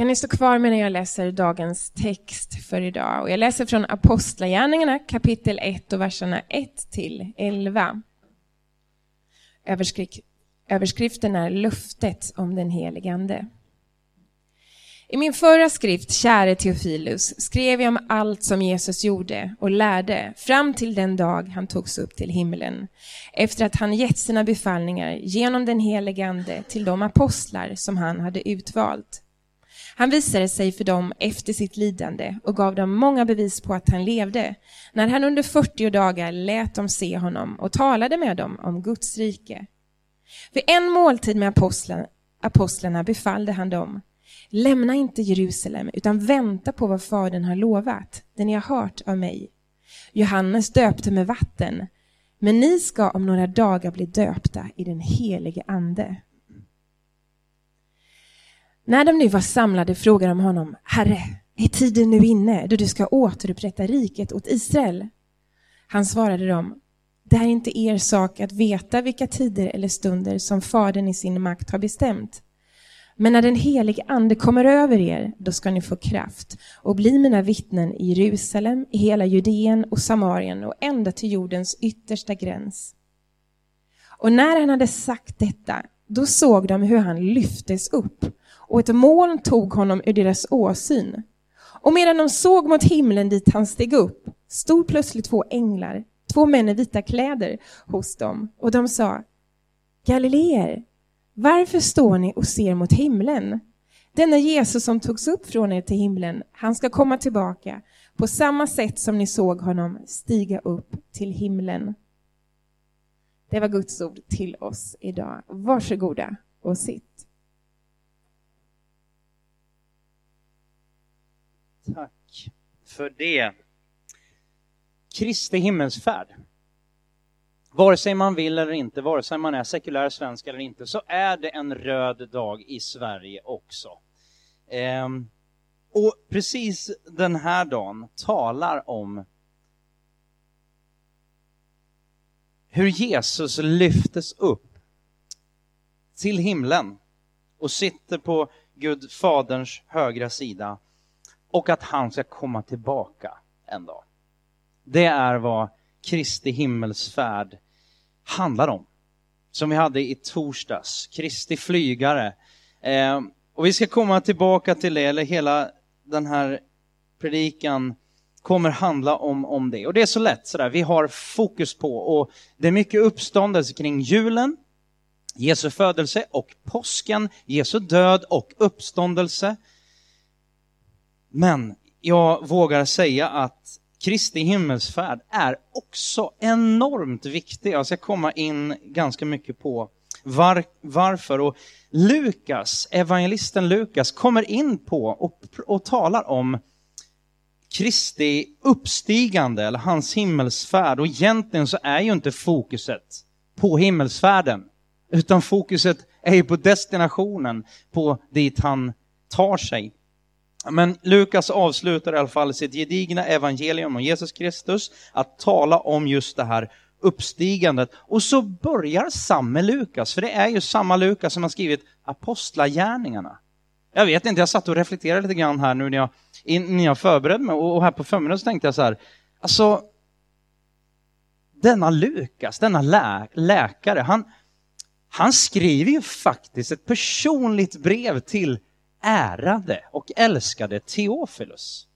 Kan ni stå kvar medan jag läser dagens text för idag? Och jag läser från Apostlagärningarna kapitel 1 och verserna 1 till 11. Överskrik, överskriften är Löftet om den helige Ande. I min förra skrift, Käre Teofilus, skrev jag om allt som Jesus gjorde och lärde fram till den dag han togs upp till himlen, efter att han gett sina befallningar genom den helige Ande till de apostlar som han hade utvalt. Han visade sig för dem efter sitt lidande och gav dem många bevis på att han levde, när han under 40 dagar lät dem se honom och talade med dem om Guds rike. Vid en måltid med apostlarna, apostlarna befallde han dem Lämna inte Jerusalem, utan vänta på vad Fadern har lovat, det ni har hört av mig. Johannes döpte med vatten, men ni ska om några dagar bli döpta i den helige Ande. När de nu var samlade frågade de honom, Herre, är tiden nu inne då du ska återupprätta riket åt Israel? Han svarade dem, det är inte er sak att veta vilka tider eller stunder som Fadern i sin makt har bestämt men när den helige Ande kommer över er, då ska ni få kraft och bli mina vittnen i Jerusalem, i hela Judeen och Samarien och ända till jordens yttersta gräns. Och när han hade sagt detta, då såg de hur han lyftes upp och ett moln tog honom ur deras åsyn. Och medan de såg mot himlen dit han steg upp, stod plötsligt två änglar, två män i vita kläder, hos dem, och de sa Galileer, varför står ni och ser mot himlen? Denna Jesus som togs upp från er till himlen, han ska komma tillbaka på samma sätt som ni såg honom stiga upp till himlen. Det var Guds ord till oss idag. Varsågoda och sitt. Tack för det. Kristi himmelsfärd. Vare sig man vill eller inte, vare sig man är sekulär svensk eller inte, så är det en röd dag i Sverige också. Ehm, och precis den här dagen talar om hur Jesus lyftes upp till himlen och sitter på Gud Faderns högra sida och att han ska komma tillbaka en dag. Det är vad Kristi himmelsfärd handlar om. Som vi hade i torsdags, Kristi flygare. Eh, och vi ska komma tillbaka till det, eller hela den här predikan kommer handla om, om det. Och det är så lätt sådär, vi har fokus på, och det är mycket uppståndelse kring julen, Jesu födelse och påsken, Jesu död och uppståndelse. Men jag vågar säga att Kristi himmelsfärd är också enormt viktig. Alltså, jag ska komma in ganska mycket på var, varför. Och Lukas, evangelisten Lukas, kommer in på och, och talar om Kristi uppstigande, eller hans himmelsfärd. Och egentligen så är ju inte fokuset på himmelsfärden, utan fokuset är ju på destinationen, på dit han tar sig. Men Lukas avslutar i alla fall sitt gedigna evangelium om Jesus Kristus att tala om just det här uppstigandet. Och så börjar samme Lukas, för det är ju samma Lukas som har skrivit Apostlagärningarna. Jag vet inte, jag satt och reflekterade lite grann här nu när jag, när jag förberedde mig och här på förmiddagen så tänkte jag så här, alltså denna Lukas, denna lä läkare, han, han skriver ju faktiskt ett personligt brev till ärade och älskade Teofilus.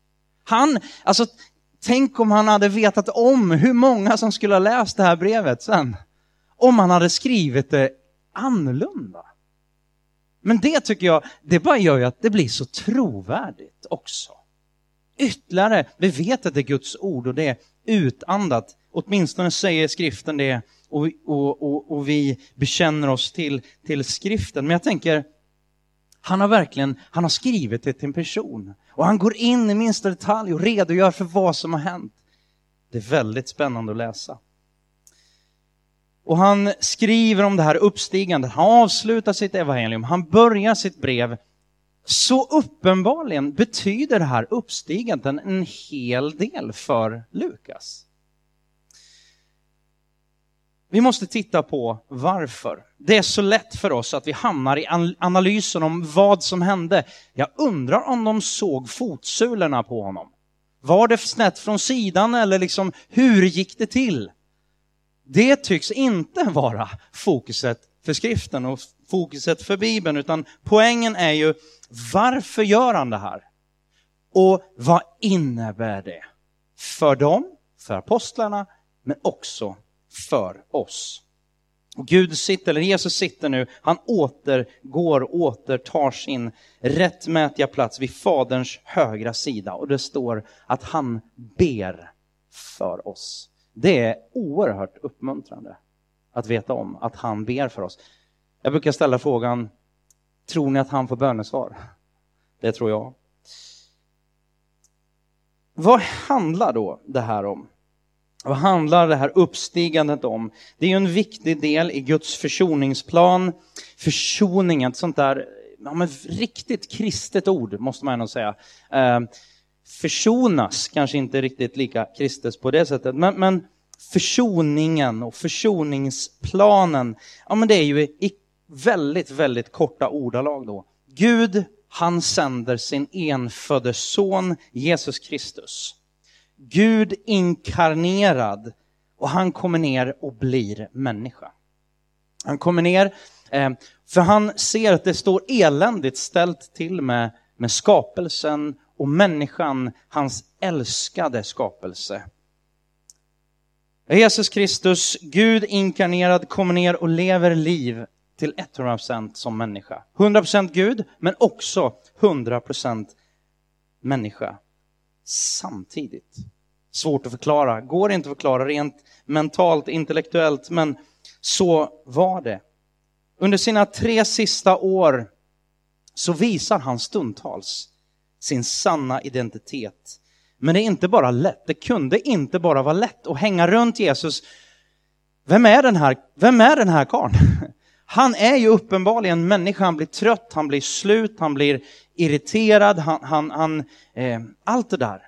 Han, alltså tänk om han hade vetat om hur många som skulle ha läst det här brevet sen. Om han hade skrivit det annorlunda. Men det tycker jag, det bara gör ju att det blir så trovärdigt också. Ytterligare, vi vet att det är Guds ord och det är utandat. Åtminstone säger skriften det och, och, och, och vi bekänner oss till, till skriften. Men jag tänker, han har verkligen, han har skrivit det till en person. Och han går in i minsta detalj och redogör för vad som har hänt. Det är väldigt spännande att läsa. Och han skriver om det här uppstigandet, han avslutar sitt evangelium, han börjar sitt brev. Så uppenbarligen betyder det här uppstigandet en hel del för Lukas vi måste titta på varför. Det är så lätt för oss att vi hamnar i analysen om vad som hände. Jag undrar om de såg fotsulorna på honom. Var det snett från sidan eller liksom hur gick det till? Det tycks inte vara fokuset för skriften och fokuset för Bibeln, utan poängen är ju varför gör han det här? Och vad innebär det? För dem, för apostlarna, men också för oss. Gud sitter, eller Jesus sitter nu, han återgår, återtar sin rättmätiga plats vid Faderns högra sida. Och det står att han ber för oss. Det är oerhört uppmuntrande att veta om att han ber för oss. Jag brukar ställa frågan, tror ni att han får bönesvar? Det tror jag. Vad handlar då det här om? Vad handlar det här uppstigandet om? Det är ju en viktig del i Guds försoningsplan. Försoningen, ett sånt där ja, men riktigt kristet ord måste man ändå säga. Eh, försonas, kanske inte riktigt lika kristet på det sättet, men, men försoningen och försoningsplanen, ja men det är ju i väldigt, väldigt korta ordalag då. Gud, han sänder sin enfödde son Jesus Kristus Gud inkarnerad och han kommer ner och blir människa. Han kommer ner, eh, för han ser att det står eländigt ställt till med, med skapelsen och människan, hans älskade skapelse. Jesus Kristus, Gud inkarnerad, kommer ner och lever liv till 100% som människa. 100% Gud, men också 100% människa samtidigt. Svårt att förklara, går inte att förklara rent mentalt, intellektuellt, men så var det. Under sina tre sista år så visar han stundtals sin sanna identitet. Men det är inte bara lätt, det kunde inte bara vara lätt att hänga runt Jesus. Vem är den här, vem är den här karln? Han är ju uppenbarligen människa, han blir trött, han blir slut, han blir irriterad, han, han, han eh, allt det där.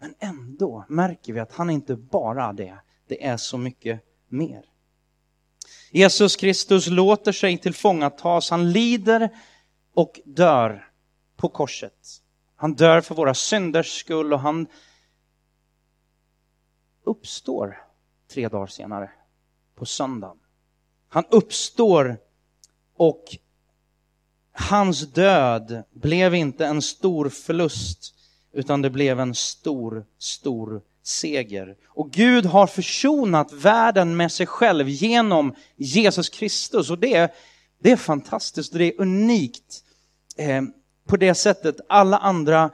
Men ändå märker vi att han inte bara det, det är så mycket mer. Jesus Kristus låter sig tillfångatas, han lider och dör på korset. Han dör för våra synders skull och han uppstår tre dagar senare, på söndagen. Han uppstår och hans död blev inte en stor förlust utan det blev en stor, stor seger. Och Gud har försonat världen med sig själv genom Jesus Kristus. Och det är, det är fantastiskt och det är unikt eh, på det sättet. Alla andra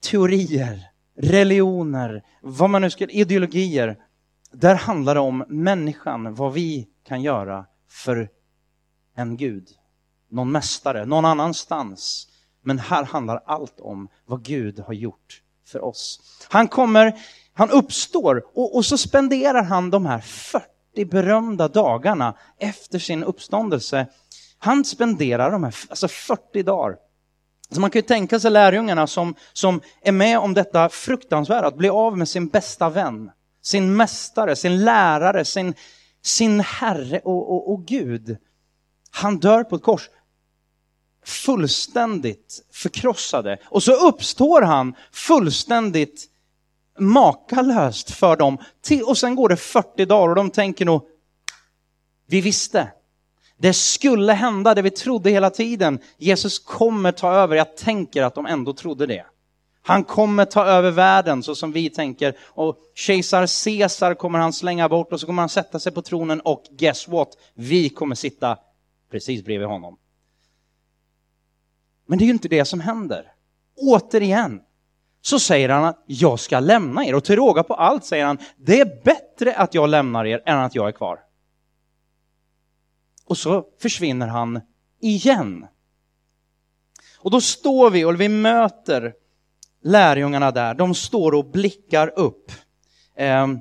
teorier, religioner, vad man nu ska, ideologier, där handlar det om människan, vad vi kan göra för en Gud, någon mästare, någon annanstans. Men här handlar allt om vad Gud har gjort för oss. Han kommer, han uppstår och, och så spenderar han de här 40 berömda dagarna efter sin uppståndelse. Han spenderar de här alltså 40 dagar. Så man kan ju tänka sig lärjungarna som, som är med om detta fruktansvärda, att bli av med sin bästa vän, sin mästare, sin lärare, sin, sin herre och, och, och Gud. Han dör på ett kors fullständigt förkrossade. Och så uppstår han fullständigt makalöst för dem. Och sen går det 40 dagar och de tänker nog, vi visste. Det skulle hända det vi trodde hela tiden. Jesus kommer ta över. Jag tänker att de ändå trodde det. Han kommer ta över världen så som vi tänker. Och kejsar Caesar kommer han slänga bort och så kommer han sätta sig på tronen och guess what? Vi kommer sitta precis bredvid honom. Men det är ju inte det som händer. Återigen så säger han att jag ska lämna er och till råga på allt säger han det är bättre att jag lämnar er än att jag är kvar. Och så försvinner han igen. Och då står vi och vi möter lärjungarna där. De står och blickar upp. Ehm,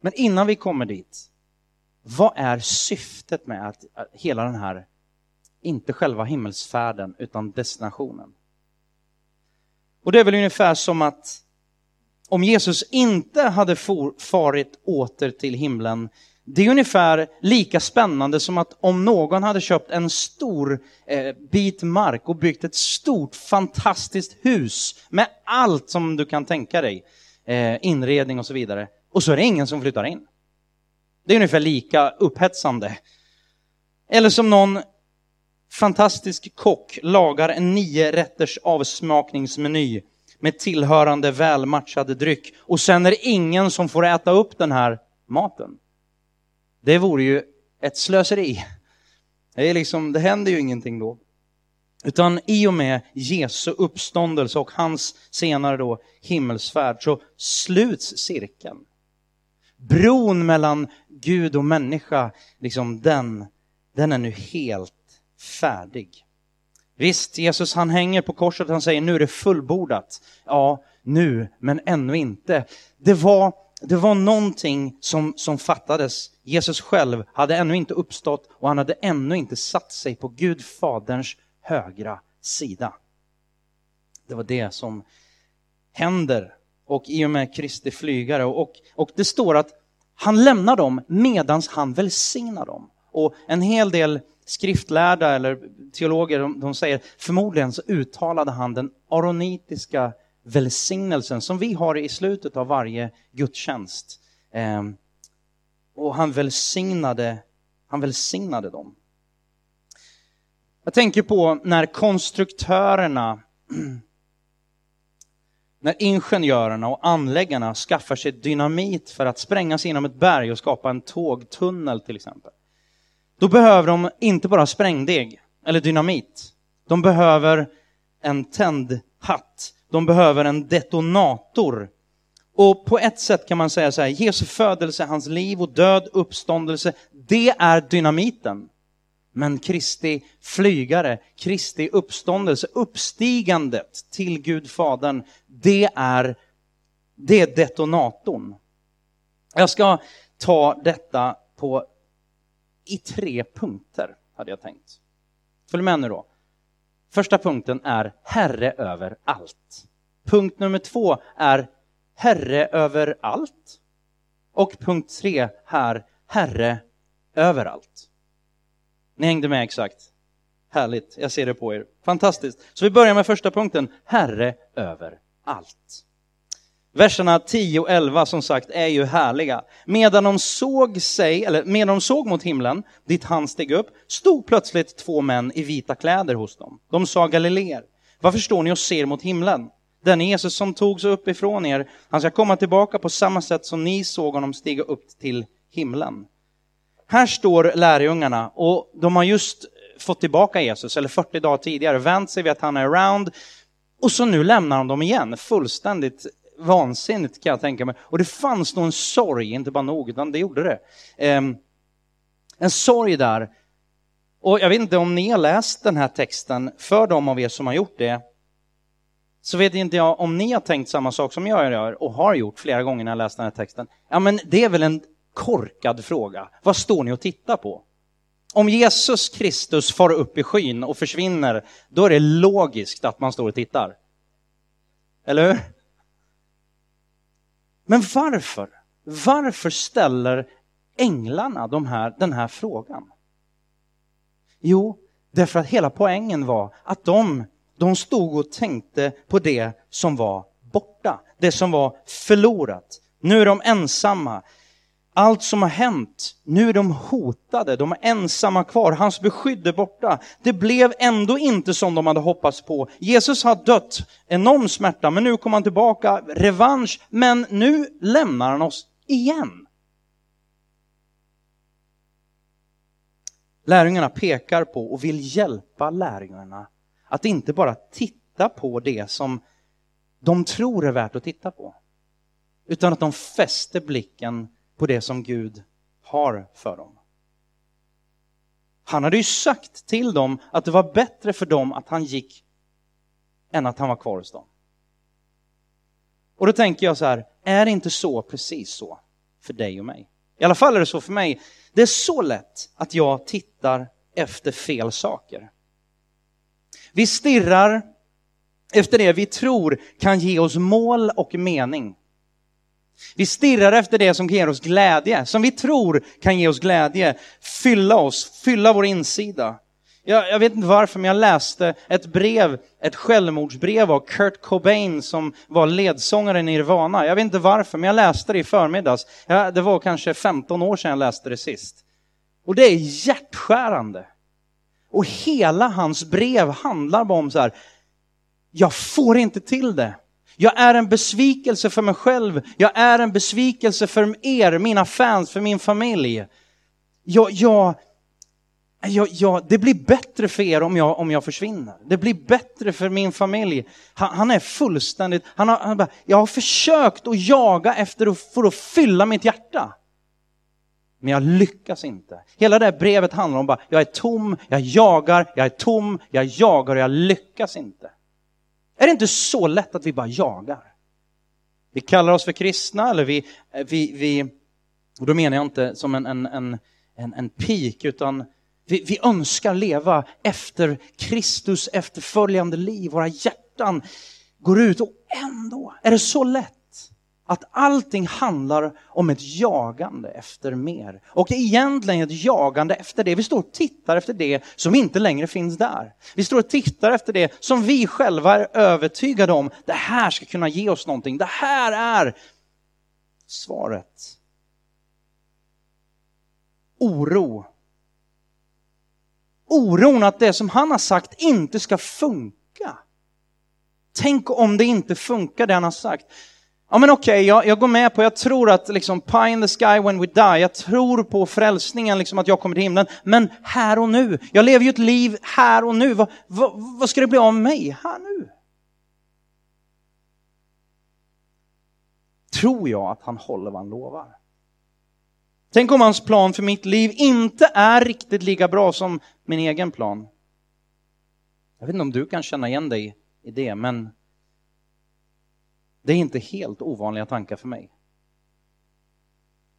men innan vi kommer dit, vad är syftet med att hela den här inte själva himmelsfärden utan destinationen. Och det är väl ungefär som att om Jesus inte hade for, farit åter till himlen, det är ungefär lika spännande som att om någon hade köpt en stor eh, bit mark och byggt ett stort fantastiskt hus med allt som du kan tänka dig, eh, inredning och så vidare, och så är det ingen som flyttar in. Det är ungefär lika upphetsande. Eller som någon fantastisk kock lagar en nio rätters avsmakningsmeny med tillhörande välmatchad dryck och sen är det ingen som får äta upp den här maten. Det vore ju ett slöseri. Det, är liksom, det händer ju ingenting då. Utan i och med Jesu uppståndelse och hans senare då himmelsfärd så sluts cirkeln. Bron mellan Gud och människa, liksom den, den är nu helt färdig. Visst, Jesus han hänger på korset han säger nu är det fullbordat. Ja, nu, men ännu inte. Det var, det var någonting som, som fattades. Jesus själv hade ännu inte uppstått och han hade ännu inte satt sig på Gud faderns högra sida. Det var det som händer och i och med Kristi flygare. Och, och det står att han lämnar dem medans han välsignar dem. Och en hel del skriftlärda eller teologer de, de säger förmodligen så uttalade han den aronitiska välsignelsen som vi har i slutet av varje gudstjänst. Eh, och han välsignade, han välsignade dem. Jag tänker på när konstruktörerna, när ingenjörerna och anläggarna skaffar sig dynamit för att spränga sig inom ett berg och skapa en tågtunnel till exempel. Då behöver de inte bara sprängdeg eller dynamit. De behöver en tändhatt. De behöver en detonator. Och på ett sätt kan man säga så här, Jesu födelse, hans liv och död, uppståndelse, det är dynamiten. Men Kristi flygare, Kristi uppståndelse, uppstigandet till Gud Fadern, det är, det är detonatorn. Jag ska ta detta på i tre punkter, hade jag tänkt. Följ med nu då. Första punkten är Herre över allt. Punkt nummer två är Herre över allt. Och punkt tre här, Herre överallt. Ni hängde med exakt. Härligt, jag ser det på er. Fantastiskt. Så vi börjar med första punkten, Herre över allt. Verserna 10 och 11 som sagt är ju härliga. Medan de såg sig, eller medan de såg mot himlen, dit han steg upp, stod plötsligt två män i vita kläder hos dem. De sa Galileer, varför står ni och ser mot himlen? Den Jesus som togs upp ifrån er, han ska komma tillbaka på samma sätt som ni såg honom stiga upp till himlen. Här står lärjungarna och de har just fått tillbaka Jesus, eller 40 dagar tidigare, vänt sig vid att han är around. Och så nu lämnar de dem igen, fullständigt vansinnigt kan jag tänka mig. Och det fanns nog en sorg, inte bara nog, utan det gjorde det. Ehm, en sorg där. Och jag vet inte om ni har läst den här texten, för de av er som har gjort det, så vet inte jag om ni har tänkt samma sak som jag gör och har gjort flera gånger när jag läst den här texten. Ja, men det är väl en korkad fråga. Vad står ni och tittar på? Om Jesus Kristus far upp i skyn och försvinner, då är det logiskt att man står och tittar. Eller hur? Men varför? Varför ställer änglarna de här, den här frågan? Jo, därför att hela poängen var att de, de stod och tänkte på det som var borta, det som var förlorat. Nu är de ensamma allt som har hänt, nu är de hotade, de är ensamma kvar, hans beskydd är borta. Det blev ändå inte som de hade hoppats på. Jesus har dött, enorm smärta, men nu kommer han tillbaka, revansch, men nu lämnar han oss igen. Lärjungarna pekar på och vill hjälpa lärjungarna att inte bara titta på det som de tror är värt att titta på, utan att de fäster blicken på det som Gud har för dem. Han hade ju sagt till dem att det var bättre för dem att han gick än att han var kvar hos dem. Och då tänker jag så här, är det inte så precis så för dig och mig? I alla fall är det så för mig. Det är så lätt att jag tittar efter fel saker. Vi stirrar efter det vi tror kan ge oss mål och mening. Vi stirrar efter det som ger oss glädje, som vi tror kan ge oss glädje, fylla oss, fylla vår insida. Jag, jag, vet inte varför, men jag läste ett brev, ett självmordsbrev av Kurt Cobain som var ledsångaren i Nirvana. Jag vet inte varför, men jag läste det i förmiddags. Ja, det var kanske 15 år sedan jag läste det sist. Och det är hjärtskärande. Och hela hans brev handlar bara om så här, jag får inte till det. Jag är en besvikelse för mig själv. Jag är en besvikelse för er, mina fans, för min familj. Jag, jag, jag, jag, det blir bättre för er om jag, om jag försvinner. Det blir bättre för min familj. Han, han är fullständigt, han har, han bara, jag har försökt att jaga efter att, för att fylla mitt hjärta. Men jag lyckas inte. Hela det här brevet handlar om bara, jag är tom, jag jagar, jag är tom, jag jagar och jag lyckas inte. Är det inte så lätt att vi bara jagar? Vi kallar oss för kristna, eller vi, eh, vi, vi och då menar jag inte som en, en, en, en, en pik, utan vi, vi önskar leva efter Kristus efterföljande liv. Våra hjärtan går ut och ändå är det så lätt att allting handlar om ett jagande efter mer. Och egentligen ett jagande efter det. Vi står och tittar efter det som inte längre finns där. Vi står och tittar efter det som vi själva är övertygade om. Det här ska kunna ge oss någonting. Det här är svaret. Oro. Oron att det som han har sagt inte ska funka. Tänk om det inte funkar det han har sagt. Ja men okej, okay, jag, jag, går med på, jag tror att liksom pie in the sky when we die, jag tror på frälsningen, liksom att jag kommer till himlen. Men här och nu, jag lever ju ett liv här och nu. Vad, vad, vad ska det bli av mig här nu? Tror jag att han håller vad han lovar. Tänk om hans plan för mitt liv inte är riktigt lika bra som min egen plan. Jag vet inte om du kan känna igen dig i det, men det är inte helt ovanliga tankar för mig.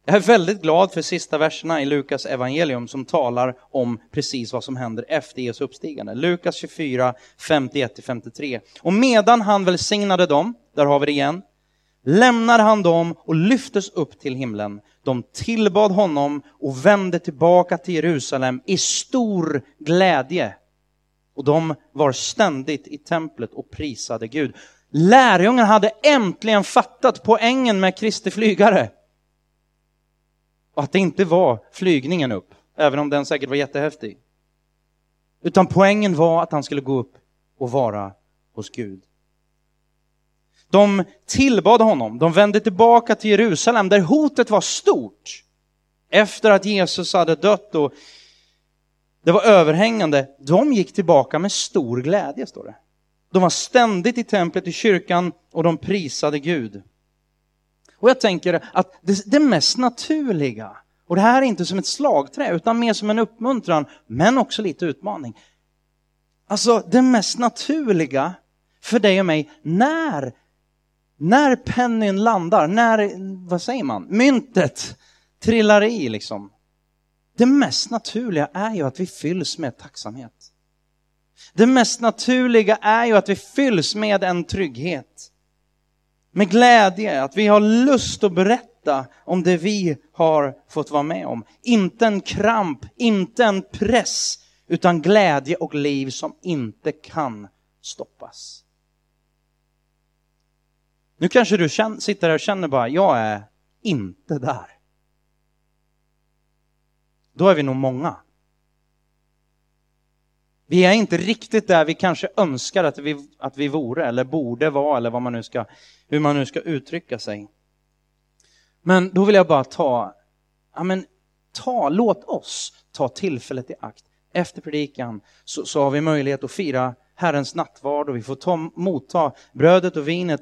Jag är väldigt glad för sista verserna i Lukas evangelium som talar om precis vad som händer efter Jesu uppstigande. Lukas 24, 51-53. Och medan han välsignade dem, där har vi det igen, lämnade han dem och lyftes upp till himlen. De tillbad honom och vände tillbaka till Jerusalem i stor glädje. Och de var ständigt i templet och prisade Gud. Lärjungarna hade äntligen fattat poängen med Kristi flygare. Och att det inte var flygningen upp, även om den säkert var jättehäftig. Utan poängen var att han skulle gå upp och vara hos Gud. De tillbad honom, de vände tillbaka till Jerusalem där hotet var stort. Efter att Jesus hade dött och det var överhängande. De gick tillbaka med stor glädje, står det. De var ständigt i templet, i kyrkan och de prisade Gud. Och jag tänker att det, det mest naturliga, och det här är inte som ett slagträ utan mer som en uppmuntran, men också lite utmaning. Alltså det mest naturliga för dig och mig, när, när pennyn landar, när, vad säger man, myntet trillar i liksom. Det mest naturliga är ju att vi fylls med tacksamhet. Det mest naturliga är ju att vi fylls med en trygghet. Med glädje, att vi har lust att berätta om det vi har fått vara med om. Inte en kramp, inte en press, utan glädje och liv som inte kan stoppas. Nu kanske du känner, sitter här och känner bara, jag är inte där. Då är vi nog många. Vi är inte riktigt där vi kanske önskar att vi, att vi vore eller borde vara eller vad man nu ska, hur man nu ska uttrycka sig. Men då vill jag bara ta, ja men ta, låt oss ta tillfället i akt. Efter predikan så, så har vi möjlighet att fira Herrens nattvard och vi får ta, motta brödet och vinet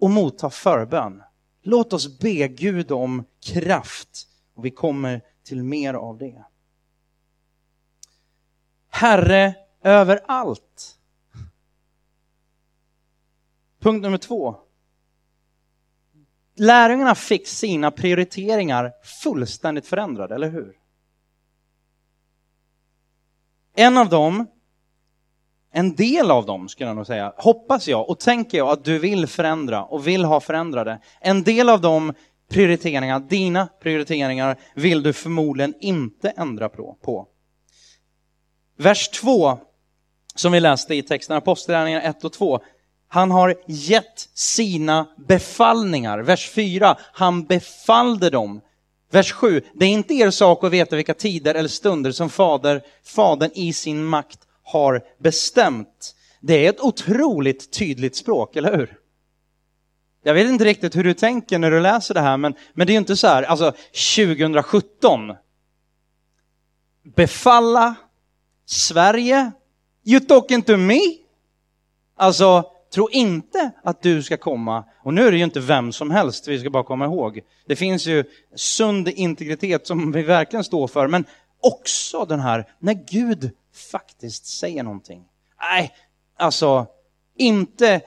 och motta förbön. Låt oss be Gud om kraft och vi kommer till mer av det. Herre över allt. Punkt nummer två. Lärjungarna fick sina prioriteringar fullständigt förändrade, eller hur? En av dem, en del av dem skulle jag nog säga, hoppas jag och tänker jag att du vill förändra och vill ha förändrade. En del av de prioriteringar, dina prioriteringar, vill du förmodligen inte ändra på. Vers 2, som vi läste i texten, Apostlagärningarna 1 och 2, han har gett sina befallningar. Vers 4, han befallde dem. Vers 7, det är inte er sak att veta vilka tider eller stunder som fader, fadern i sin makt har bestämt. Det är ett otroligt tydligt språk, eller hur? Jag vet inte riktigt hur du tänker när du läser det här, men, men det är ju inte så här, alltså 2017. Befalla Sverige? You talking to me? Alltså, tro inte att du ska komma, och nu är det ju inte vem som helst, vi ska bara komma ihåg. Det finns ju sund integritet som vi verkligen står för, men också den här, när Gud faktiskt säger någonting. Nej, alltså, inte,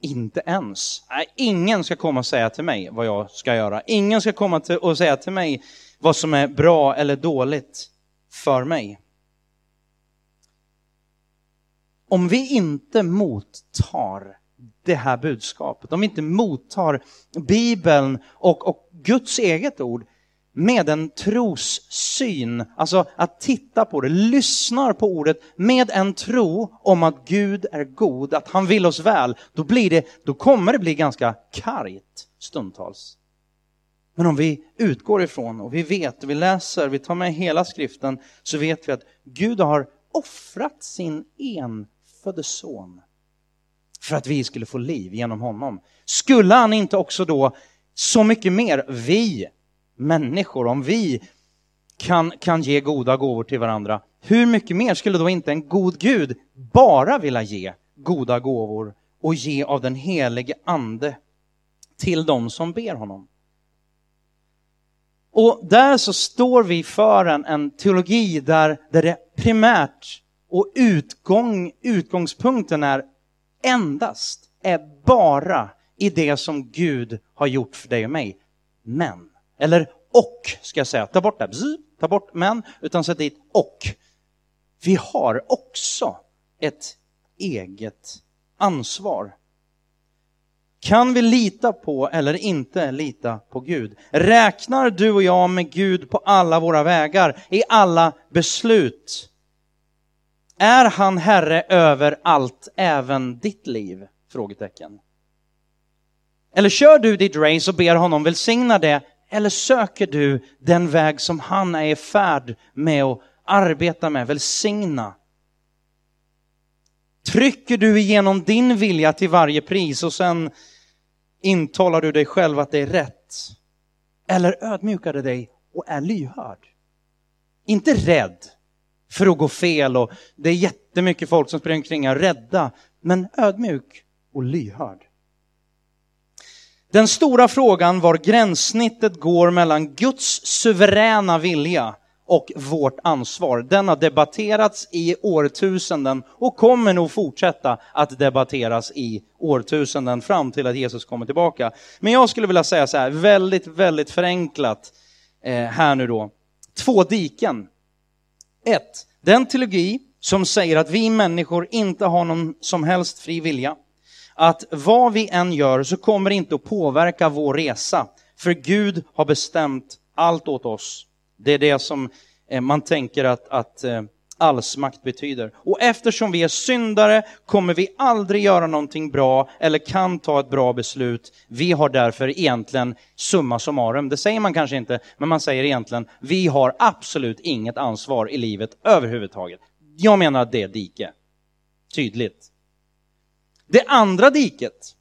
inte ens. Nej, ingen ska komma och säga till mig vad jag ska göra. Ingen ska komma till och säga till mig vad som är bra eller dåligt för mig. Om vi inte mottar det här budskapet, om vi inte mottar Bibeln och, och Guds eget ord med en trossyn, alltså att titta på det, lyssnar på ordet med en tro om att Gud är god, att han vill oss väl, då, blir det, då kommer det bli ganska kargt stundtals. Men om vi utgår ifrån och vi vet, vi läser, vi tar med hela skriften, så vet vi att Gud har offrat sin enfödde son för att vi skulle få liv genom honom. Skulle han inte också då så mycket mer, vi människor, om vi kan, kan ge goda gåvor till varandra, hur mycket mer skulle då inte en god Gud bara vilja ge goda gåvor och ge av den helige ande till dem som ber honom? Och där så står vi för en, en teologi där, där det primärt och utgång, utgångspunkten är endast, är bara i det som Gud har gjort för dig och mig. Men eller och, ska jag säga. Ta bort det. Bzz, ta bort men, utan sätt dit och. Vi har också ett eget ansvar. Kan vi lita på eller inte lita på Gud? Räknar du och jag med Gud på alla våra vägar, i alla beslut? Är han Herre över allt, även ditt liv? Frågetecken. Eller kör du ditt race och ber honom välsigna det eller söker du den väg som han är i färd med att arbeta med, välsigna? Trycker du igenom din vilja till varje pris och sen intalar du dig själv att det är rätt? Eller ödmjukar du dig och är lyhörd? Inte rädd för att gå fel och det är jättemycket folk som springer omkring och rädda, men ödmjuk och lyhörd. Den stora frågan var gränssnittet går mellan Guds suveräna vilja och vårt ansvar. Den har debatterats i årtusenden och kommer nog fortsätta att debatteras i årtusenden fram till att Jesus kommer tillbaka. Men jag skulle vilja säga så här, väldigt, väldigt förenklat eh, här nu då. Två diken. 1. den teologi som säger att vi människor inte har någon som helst fri vilja att vad vi än gör så kommer det inte att påverka vår resa. För Gud har bestämt allt åt oss. Det är det som eh, man tänker att, att eh, allsmakt betyder. Och eftersom vi är syndare kommer vi aldrig göra någonting bra eller kan ta ett bra beslut. Vi har därför egentligen summa summarum, det säger man kanske inte, men man säger egentligen, vi har absolut inget ansvar i livet överhuvudtaget. Jag menar att det är dike. Tydligt. Det andra diket,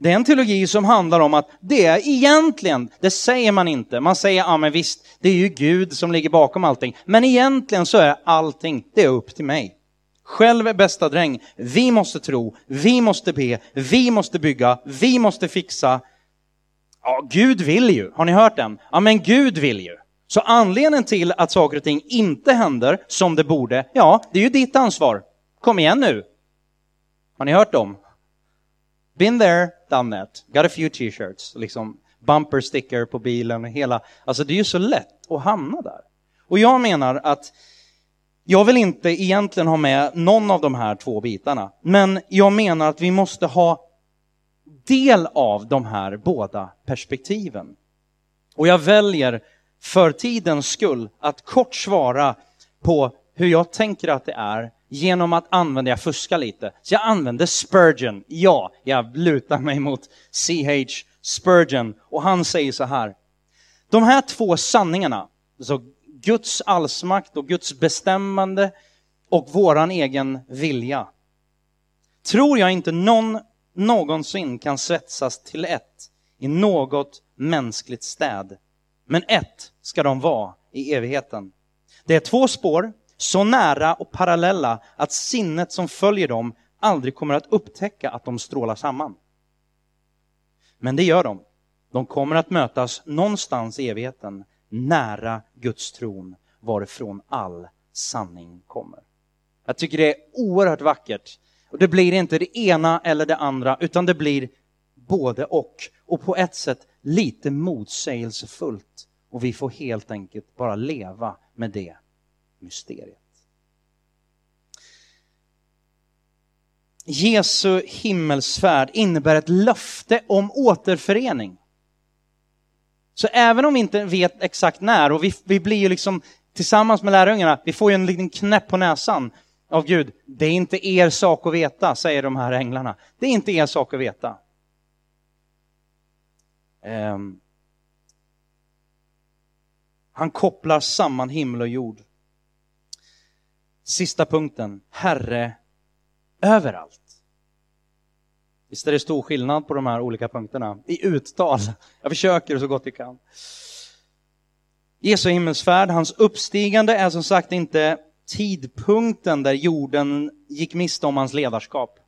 det är en teologi som handlar om att det är egentligen, det säger man inte, man säger ja men visst, det är ju Gud som ligger bakom allting, men egentligen så är allting, det är upp till mig. Själv är bästa dräng, vi måste tro, vi måste be, vi måste bygga, vi måste fixa. Ja, Gud vill ju, har ni hört den? Ja men Gud vill ju. Så anledningen till att saker och ting inte händer som det borde, ja, det är ju ditt ansvar. Kom igen nu. Har ni hört dem? Been there, done. Got a few t-shirts. Liksom bumper sticker på bilen. och Hela. Alltså det är ju så lätt att hamna där. Och jag menar att Jag vill inte egentligen ha med någon av de här två bitarna, men jag menar att vi måste ha del av de här båda perspektiven. Och jag väljer för tidens skull att kort svara på hur jag tänker att det är genom att använda, jag fuskar lite, så jag använder Spurgeon. Ja, jag lutar mig mot C.H. Spurgeon och han säger så här. De här två sanningarna, alltså Guds allsmakt och Guds bestämmande och våran egen vilja, tror jag inte någon någonsin kan svetsas till ett i något mänskligt städ. Men ett ska de vara i evigheten. Det är två spår, så nära och parallella att sinnet som följer dem aldrig kommer att upptäcka att de strålar samman. Men det gör de. De kommer att mötas någonstans i evigheten, nära Guds tron, varifrån all sanning kommer. Jag tycker det är oerhört vackert. Och det blir inte det ena eller det andra, utan det blir både och. Och på ett sätt lite motsägelsefullt. Och vi får helt enkelt bara leva med det mysteriet. Jesu himmelsfärd innebär ett löfte om återförening. Så även om vi inte vet exakt när, och vi, vi blir ju liksom tillsammans med lärjungarna, vi får ju en liten knäpp på näsan av Gud. Det är inte er sak att veta, säger de här änglarna. Det är inte er sak att veta. Um, han kopplar samman himmel och jord. Sista punkten, Herre överallt. Visst är det stor skillnad på de här olika punkterna i uttal. Jag försöker så gott jag kan. Jesu himmelsfärd, hans uppstigande är som sagt inte tidpunkten där jorden gick miste om hans ledarskap.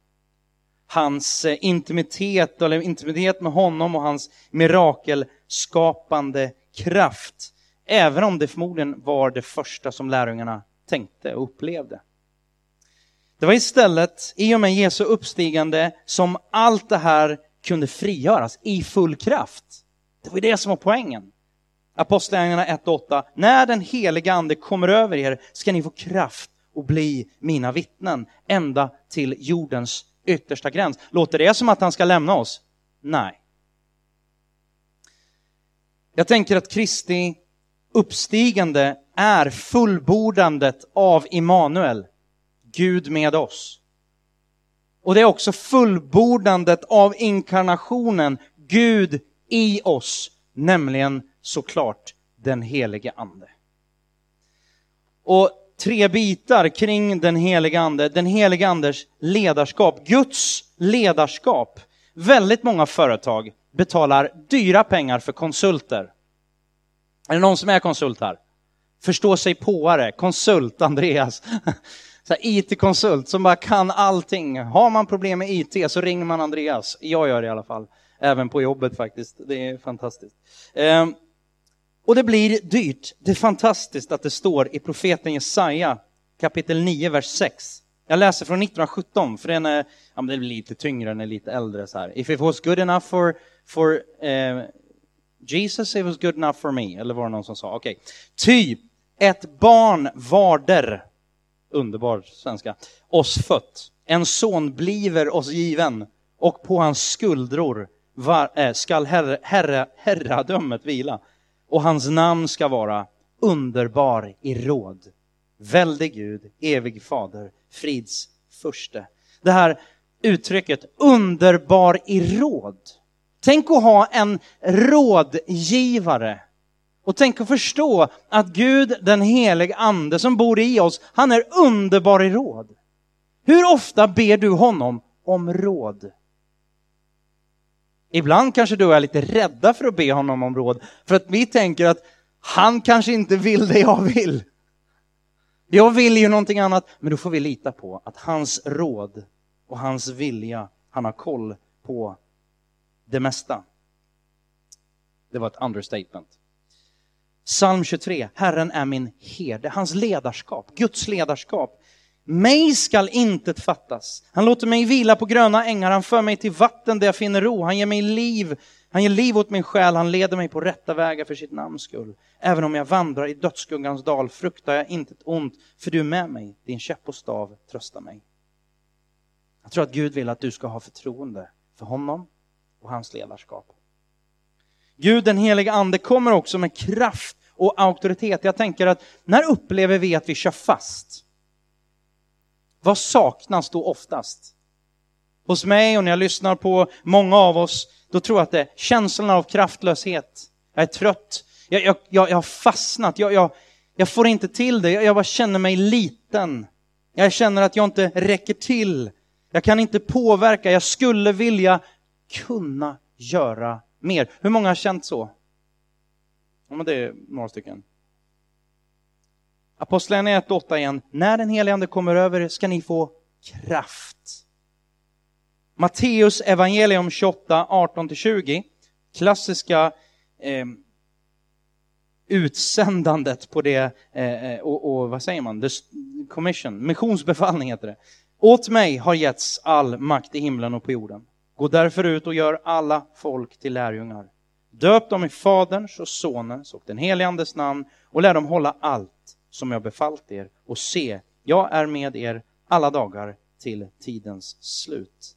Hans eh, intimitet, eller intimitet med honom och hans mirakelskapande kraft. Även om det förmodligen var det första som lärjungarna tänkte och upplevde. Det var istället i och med Jesu uppstigande som allt det här kunde frigöras i full kraft. Det var det som var poängen. Apostlagärningarna 1.8. När den heliga ande kommer över er ska ni få kraft och bli mina vittnen ända till jordens yttersta gräns. Låter det som att han ska lämna oss? Nej. Jag tänker att Kristi uppstigande är fullbordandet av Immanuel, Gud med oss. Och det är också fullbordandet av inkarnationen, Gud i oss, nämligen såklart den helige ande. Och tre bitar kring den helige ande, den helige andes ledarskap, Guds ledarskap. Väldigt många företag betalar dyra pengar för konsulter. Är det någon som är konsult här? Förstå sig påare, konsult Andreas. IT-konsult som bara kan allting. Har man problem med IT så ringer man Andreas. Jag gör det i alla fall. Även på jobbet faktiskt. Det är fantastiskt. Ehm, och det blir dyrt. Det är fantastiskt att det står i profeten Jesaja kapitel 9, vers 6. Jag läser från 1917, för den är, ja, den är lite tyngre, den är lite äldre. Så här. If it was good enough for, for eh, Jesus, it was good enough for me. Eller var det någon som sa? Okej. Okay. Ty, ett barn varder, underbar svenska, oss fött. En son bliver oss given och på hans skuldror var, äh, eh, skall herre, herre, herradömet vila och hans namn ska vara underbar i råd, väldig Gud, evig fader, frids förste. Det här uttrycket underbar i råd. Tänk att ha en rådgivare. Och tänk att förstå att Gud, den helige ande som bor i oss, han är underbar i råd. Hur ofta ber du honom om råd? Ibland kanske du är lite rädda för att be honom om råd, för att vi tänker att han kanske inte vill det jag vill. Jag vill ju någonting annat, men då får vi lita på att hans råd och hans vilja, han har koll på det mesta. Det var ett understatement. Psalm 23, Herren är min herde, hans ledarskap, Guds ledarskap Mig skall intet fattas. Han låter mig vila på gröna ängar, han för mig till vatten där jag finner ro. Han ger mig liv, han ger liv åt min själ, han leder mig på rätta vägar för sitt namns skull. Även om jag vandrar i dödsskuggans dal fruktar jag intet ont, för du är med mig, din käpp och stav tröstar mig. Jag tror att Gud vill att du ska ha förtroende för honom och hans ledarskap. Gud den helige ande kommer också med kraft och auktoritet. Jag tänker att när upplever vi att vi kör fast? Vad saknas då oftast? Hos mig och när jag lyssnar på många av oss, då tror jag att det är känslan av kraftlöshet. Jag är trött, jag, jag, jag, jag har fastnat, jag, jag, jag får inte till det, jag, jag bara känner mig liten. Jag känner att jag inte räcker till. Jag kan inte påverka, jag skulle vilja kunna göra mer. Hur många har känt så? Ja, men det är några stycken. Apostlagärningarna 1.8 igen. När den helige Ande kommer över ska ni få kraft. Matteus evangelium 28, 18-20. Klassiska eh, utsändandet på det, eh, eh, och, och, vad säger man, The commission, missionsbefallning heter det. Åt mig har getts all makt i himlen och på jorden. Gå därför ut och gör alla folk till lärjungar. Döp dem i Faderns och Sonens och den helige Andes namn och lär dem hålla allt som jag befallt er. Och se, jag är med er alla dagar till tidens slut.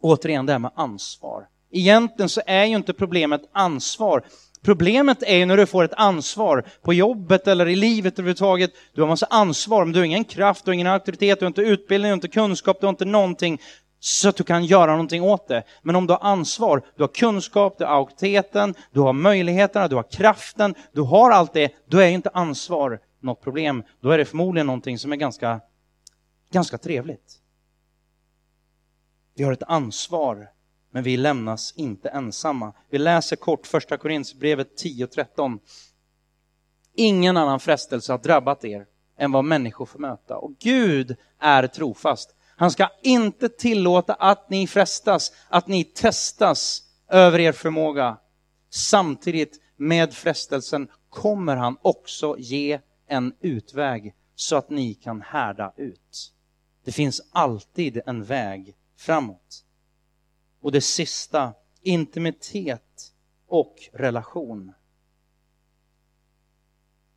Återigen det här med ansvar. Egentligen så är ju inte problemet ansvar. Problemet är ju när du får ett ansvar på jobbet eller i livet överhuvudtaget. Du har massa ansvar, men du har ingen kraft, du har ingen auktoritet, du har inte utbildning, du har inte kunskap, du har inte någonting så att du kan göra någonting åt det. Men om du har ansvar, du har kunskap, du har auktoriteten, du har möjligheterna, du har kraften, du har allt det, då är inte ansvar något problem. Då är det förmodligen någonting som är ganska, ganska trevligt. Vi har ett ansvar, men vi lämnas inte ensamma. Vi läser kort första Korinthierbrevet 10.13. Ingen annan frestelse har drabbat er än vad människor får möta. Och Gud är trofast. Han ska inte tillåta att ni frestas, att ni testas över er förmåga. Samtidigt med frestelsen kommer han också ge en utväg så att ni kan härda ut. Det finns alltid en väg framåt. Och det sista, intimitet och relation.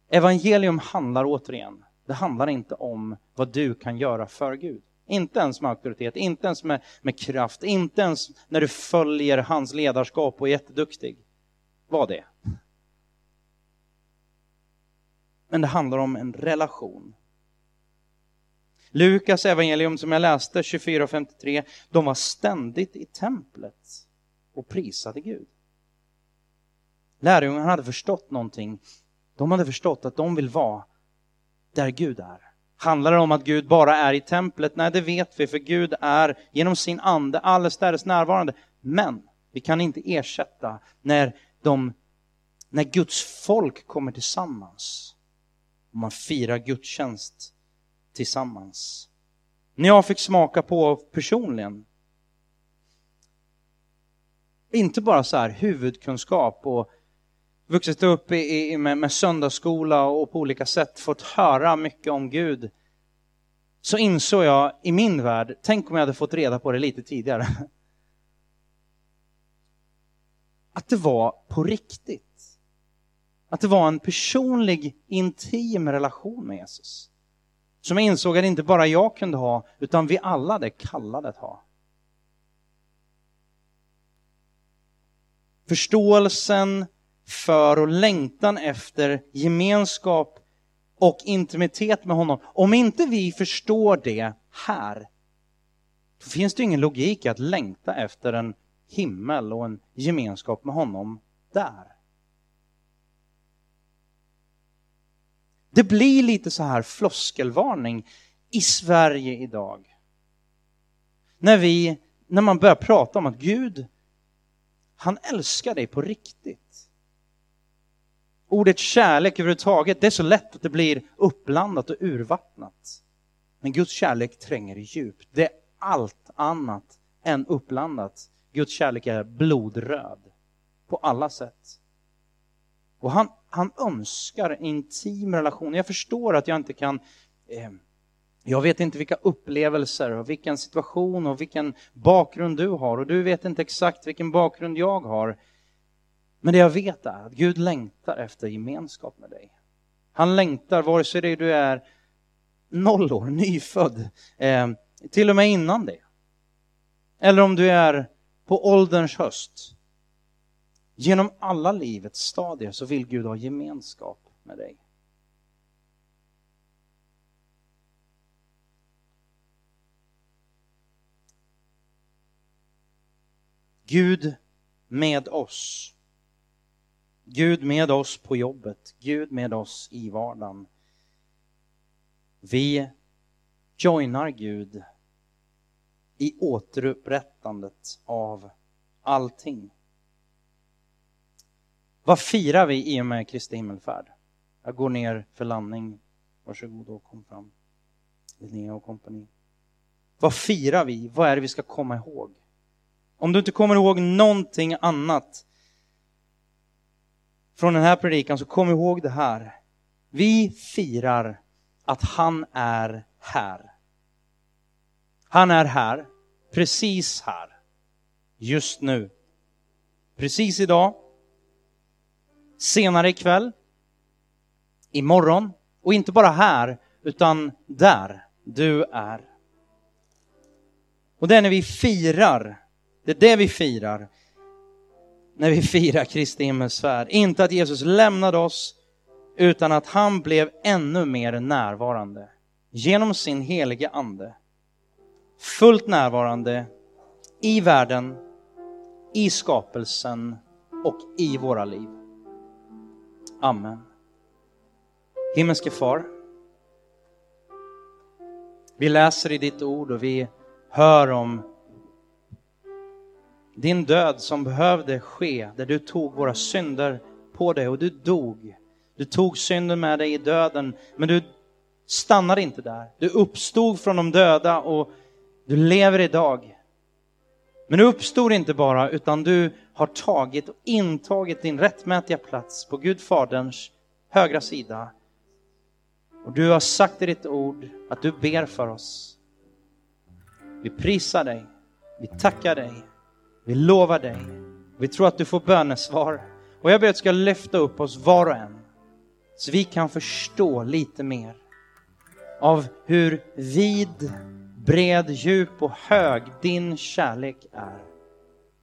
Evangelium handlar återigen, det handlar inte om vad du kan göra för Gud. Inte ens med auktoritet, inte ens med, med kraft, inte ens när du följer hans ledarskap och är jätteduktig. Var det. Men det handlar om en relation. Lukas evangelium som jag läste, 24 och 53, de var ständigt i templet och prisade Gud. Lärjungarna hade förstått någonting. De hade förstått att de vill vara där Gud är. Handlar det om att Gud bara är i templet? Nej, det vet vi, för Gud är genom sin ande allestädes närvarande. Men vi kan inte ersätta när, de, när Guds folk kommer tillsammans och man firar gudstjänst tillsammans. När jag fick smaka på personligen, inte bara så här huvudkunskap och vuxit upp i, med, med söndagsskola och på olika sätt fått höra mycket om Gud, så insåg jag i min värld, tänk om jag hade fått reda på det lite tidigare, att det var på riktigt. Att det var en personlig, intim relation med Jesus. Som jag insåg att inte bara jag kunde ha, utan vi alla det kallade att ha. Förståelsen för och längtan efter gemenskap och intimitet med honom. Om inte vi förstår det här, då finns det ingen logik i att längta efter en himmel och en gemenskap med honom där. Det blir lite så här floskelvarning i Sverige idag. När, vi, när man börjar prata om att Gud, han älskar dig på riktigt. Ordet kärlek överhuvudtaget, det är så lätt att det blir uppblandat och urvattnat. Men Guds kärlek tränger djupt. Det är allt annat än uppblandat. Guds kärlek är blodröd på alla sätt. Och han, han önskar en intim relation. Jag förstår att jag inte kan eh, Jag vet inte vilka upplevelser och vilken situation och vilken bakgrund du har och du vet inte exakt vilken bakgrund jag har. Men det jag vet är att Gud längtar efter gemenskap med dig. Han längtar vare sig det du är noll år, nyfödd, eh, till och med innan det. Eller om du är på ålderns höst. Genom alla livets stadier så vill Gud ha gemenskap med dig. Gud med oss. Gud med oss på jobbet, Gud med oss i vardagen. Vi joinar Gud i återupprättandet av allting. Vad firar vi i och med Kristi himmelfärd? Jag går ner för landning. Varsågod och kom fram. Linnea och kompani. Vad firar vi? Vad är det vi ska komma ihåg? Om du inte kommer ihåg någonting annat från den här predikan så kom ihåg det här. Vi firar att han är här. Han är här, precis här, just nu. Precis idag, senare ikväll, imorgon och inte bara här, utan där du är. Och det är när vi firar, det är det vi firar, när vi firar Kristi himmelsfärd. Inte att Jesus lämnade oss, utan att han blev ännu mer närvarande genom sin helige ande. Fullt närvarande i världen, i skapelsen och i våra liv. Amen. Himmelske far, vi läser i ditt ord och vi hör om din död som behövde ske, där du tog våra synder på dig och du dog. Du tog synden med dig i döden, men du stannade inte där. Du uppstod från de döda och du lever idag. Men du uppstod inte bara, utan du har tagit och intagit din rättmätiga plats på Gud Faderns högra sida. Och du har sagt i ditt ord att du ber för oss. Vi prisar dig, vi tackar dig, vi lovar dig, vi tror att du får bönesvar. Och jag ber att du ska lyfta upp oss var och en, så vi kan förstå lite mer av hur vid, bred, djup och hög din kärlek är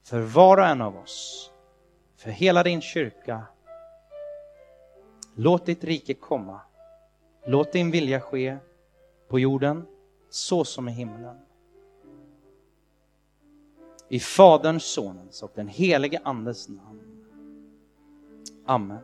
för var och en av oss, för hela din kyrka. Låt ditt rike komma. Låt din vilja ske på jorden så som i himlen. I Faderns, Sonens och den helige Andes namn. Amen.